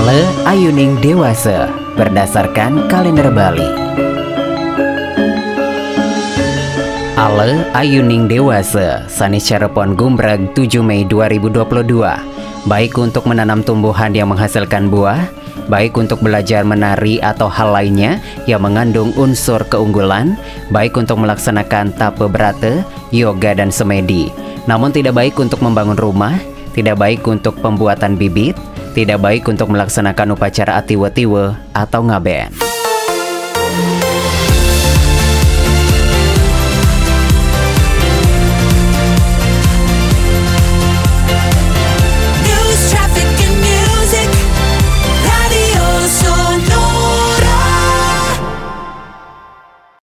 Ale Ayuning Dewasa berdasarkan kalender Bali. Ale Ayuning Dewasa Sanis Carepon Gumbrag 7 Mei 2022 Baik untuk menanam tumbuhan yang menghasilkan buah Baik untuk belajar menari atau hal lainnya yang mengandung unsur keunggulan Baik untuk melaksanakan tape berate, yoga dan semedi Namun tidak baik untuk membangun rumah Tidak baik untuk pembuatan bibit Tidak baik untuk melaksanakan upacara atiwa-tiwa atau ngaben